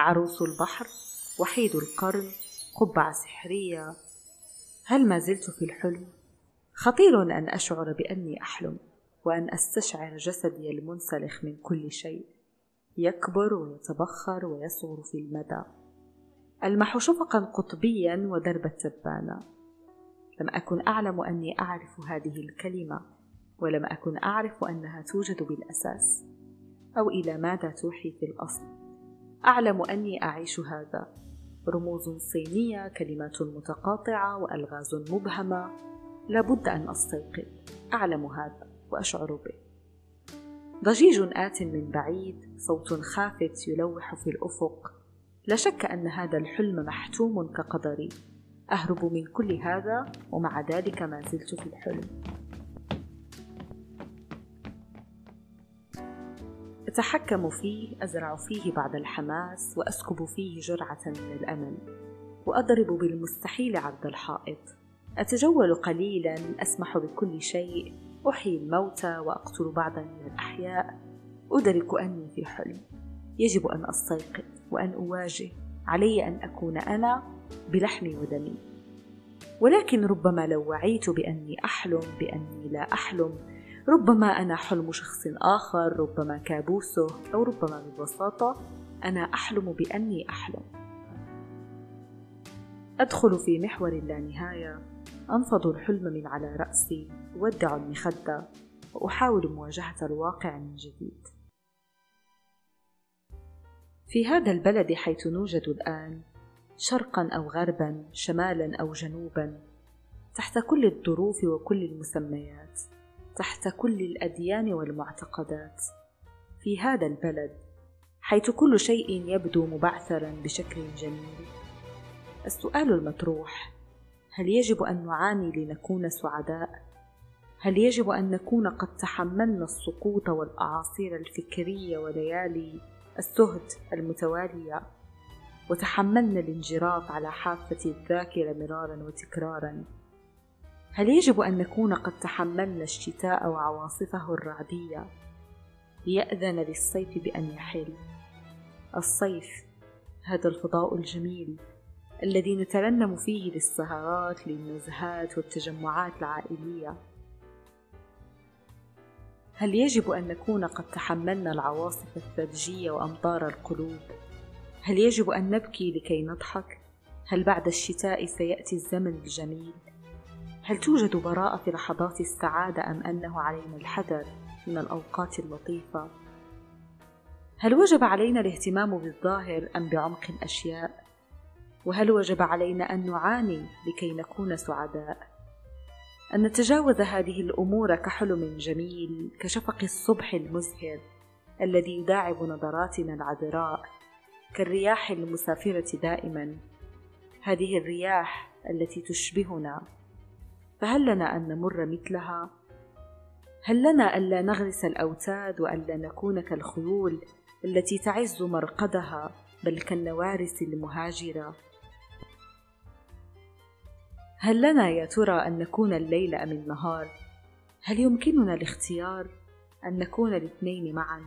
عروس البحر وحيد القرن قبعة سحرية. هل ما زلت في الحلم؟ خطير أن أشعر بأني أحلم وأن أستشعر جسدي المنسلخ من كل شيء. يكبر ويتبخر ويصغر في المدى. ألمح شفقا قطبيا ودرب التبانة. لم أكن أعلم أني أعرف هذه الكلمة ولم أكن أعرف أنها توجد بالأساس أو إلى ماذا توحي في الأصل. أعلم أني أعيش هذا. رموز صينية كلمات متقاطعة وألغاز مبهمة. لابد أن أستيقظ. أعلم هذا وأشعر به. ضجيج آت من بعيد صوت خافت يلوح في الأفق. لا شك أن هذا الحلم محتوم كقدري. أهرب من كل هذا ومع ذلك ما زلت في الحلم. أتحكم فيه أزرع فيه بعد الحماس وأسكب فيه جرعة من الأمل. وأضرب بالمستحيل عرض الحائط. أتجول قليلا أسمح بكل شيء أحيي الموتى وأقتل بعضا من الأحياء. أدرك أني في حلم. يجب أن أستيقظ وأن أواجه. علي أن أكون أنا بلحمي ودمي. ولكن ربما لو وعيت بأني أحلم بأني لا أحلم ربما أنا حلم شخص آخر ربما كابوسه أو ربما ببساطة أنا أحلم بأني أحلم. أدخل في محور اللانهاية أنفض الحلم من على رأسي أودع المخدة وأحاول مواجهة الواقع من جديد. في هذا البلد حيث نوجد الآن شرقا أو غربا شمالا أو جنوبا تحت كل الظروف وكل المسميات. تحت كل الأديان والمعتقدات في هذا البلد حيث كل شيء يبدو مبعثرا بشكل جميل. السؤال المطروح هل يجب أن نعاني لنكون سعداء؟ هل يجب أن نكون قد تحملنا السقوط والأعاصير الفكرية وليالي السهد المتوالية؟ وتحملنا الانجراف على حافة الذاكرة مرارا وتكرارا. هل يجب أن نكون قد تحملنا الشتاء وعواصفه الرعدية؟ ليأذن للصيف بأن يحل. الصيف هذا الفضاء الجميل الذي نترنم فيه للسهرات للنزهات والتجمعات العائلية. هل يجب أن نكون قد تحملنا العواصف الثلجية وأمطار القلوب؟ هل يجب أن نبكي لكي نضحك؟ هل بعد الشتاء سيأتي الزمن الجميل؟ هل توجد براءة في لحظات السعادة أم أنه علينا الحذر من الأوقات اللطيفة؟ هل وجب علينا الاهتمام بالظاهر أم بعمق الأشياء؟ وهل وجب علينا أن نعاني لكي نكون سعداء؟ أن نتجاوز هذه الأمور كحلم جميل كشفق الصبح المزهر الذي يداعب نظراتنا العذراء كالرياح المسافرة دائما. هذه الرياح التي تشبهنا. فهل لنا أن نمر مثلها؟ هل لنا الا نغرس الأوتاد والا نكون كالخيول التي تعز مرقدها بل كالنوارس المهاجرة؟ هل لنا يا ترى أن نكون الليل أم النهار؟ هل يمكننا الاختيار أن نكون الاثنين معا؟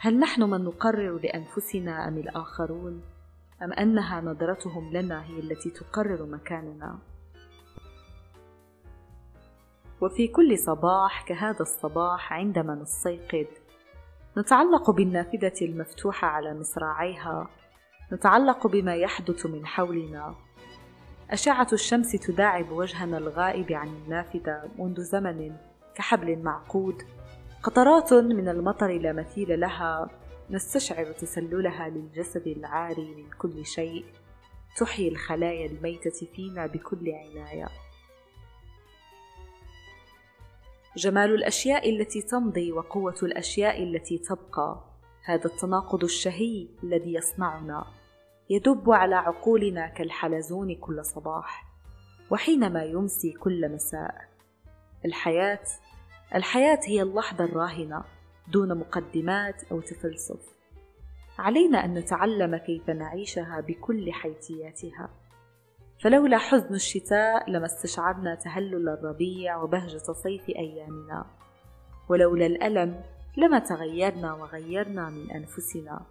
هل نحن من نقرر لأنفسنا أم الآخرون؟ أم أنها نظرتهم لنا هي التي تقرر مكاننا؟ وفي كل صباح كهذا الصباح عندما نستيقظ نتعلق بالنافذة المفتوحة على مصراعيها نتعلق بما يحدث من حولنا. أشعة الشمس تداعب وجهنا الغائب عن النافذة منذ زمن كحبل معقود. قطرات من المطر لا مثيل لها نستشعر تسللها للجسد العاري من كل شيء. تحيي الخلايا الميتة فينا بكل عناية. جمال الأشياء التي تمضي وقوة الأشياء التي تبقى. هذا التناقض الشهي الذي يصنعنا. يدب على عقولنا كالحلزون كل صباح وحينما يمسي كل مساء. الحياة الحياة هي اللحظة الراهنة دون مقدمات أو تفلسف. علينا أن نتعلم كيف نعيشها بكل حيثياتها. فلولا حزن الشتاء لما استشعرنا تهلل الربيع وبهجة صيف أيامنا. ولولا الألم لما تغيرنا وغيرنا من أنفسنا.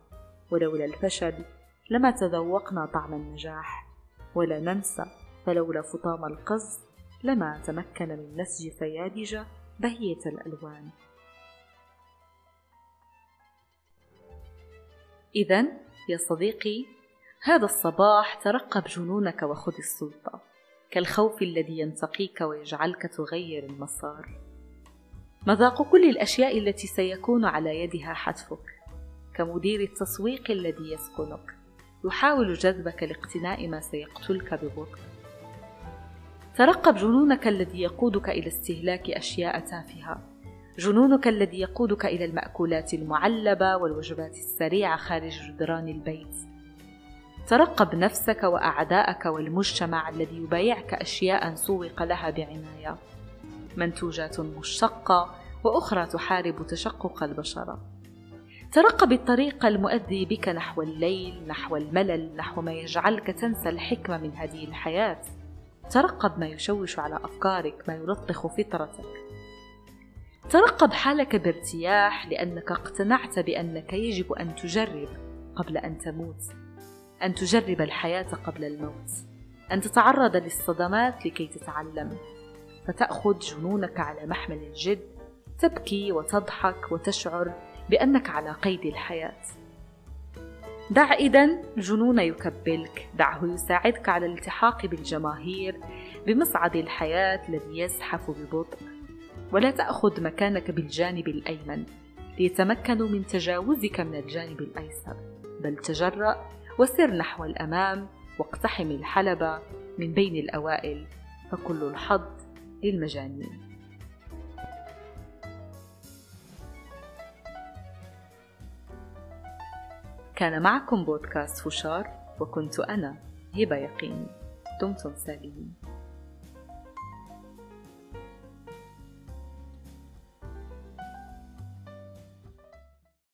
ولولا الفشل لما تذوقنا طعم النجاح. ولا ننسى فلولا فطام القز لما تمكن من نسج فيادج بهية الألوان. إذا يا صديقي هذا الصباح ترقب جنونك وخذ السلطة كالخوف الذي ينتقيك ويجعلك تغير المسار. مذاق كل الأشياء التي سيكون على يدها حتفك كمدير التسويق الذي يسكنك يحاول جذبك لاقتناء ما سيقتلك ببطء. ترقب جنونك الذي يقودك إلى استهلاك أشياء تافهة جنونك الذي يقودك إلى المأكولات المعلبة والوجبات السريعة خارج جدران البيت. ترقب نفسك وأعداءك والمجتمع الذي يبايعك أشياء سوق لها بعناية. منتوجات مشتقة وأخرى تحارب تشقق البشره ترقب الطريق المؤدي بك نحو الليل نحو الملل نحو ما يجعلك تنسى الحكمة من هذه الحياة. ترقب ما يشوش على أفكارك ما يلطخ فطرتك. ترقب حالك بارتياح لأنك اقتنعت بأنك يجب أن تجرب قبل أن تموت. أن تجرب الحياة قبل الموت أن تتعرض للصدمات لكي تتعلم. فتأخذ جنونك على محمل الجد تبكي وتضحك وتشعر بأنك على قيد الحياة. دع إذا الجنون يكبلك. دعه يساعدك على الالتحاق بالجماهير. بمصعد الحياة الذي يزحف ببطء. ولا تأخذ مكانك بالجانب الأيمن. ليتمكنوا من تجاوزك من الجانب الأيسر. بل تجرأ وسر نحو الأمام واقتحم الحلبة من بين الأوائل فكل الحظ للمجانين. كان معكم بودكاست فشار وكنت أنا هبة يقين. دمتم سالمين.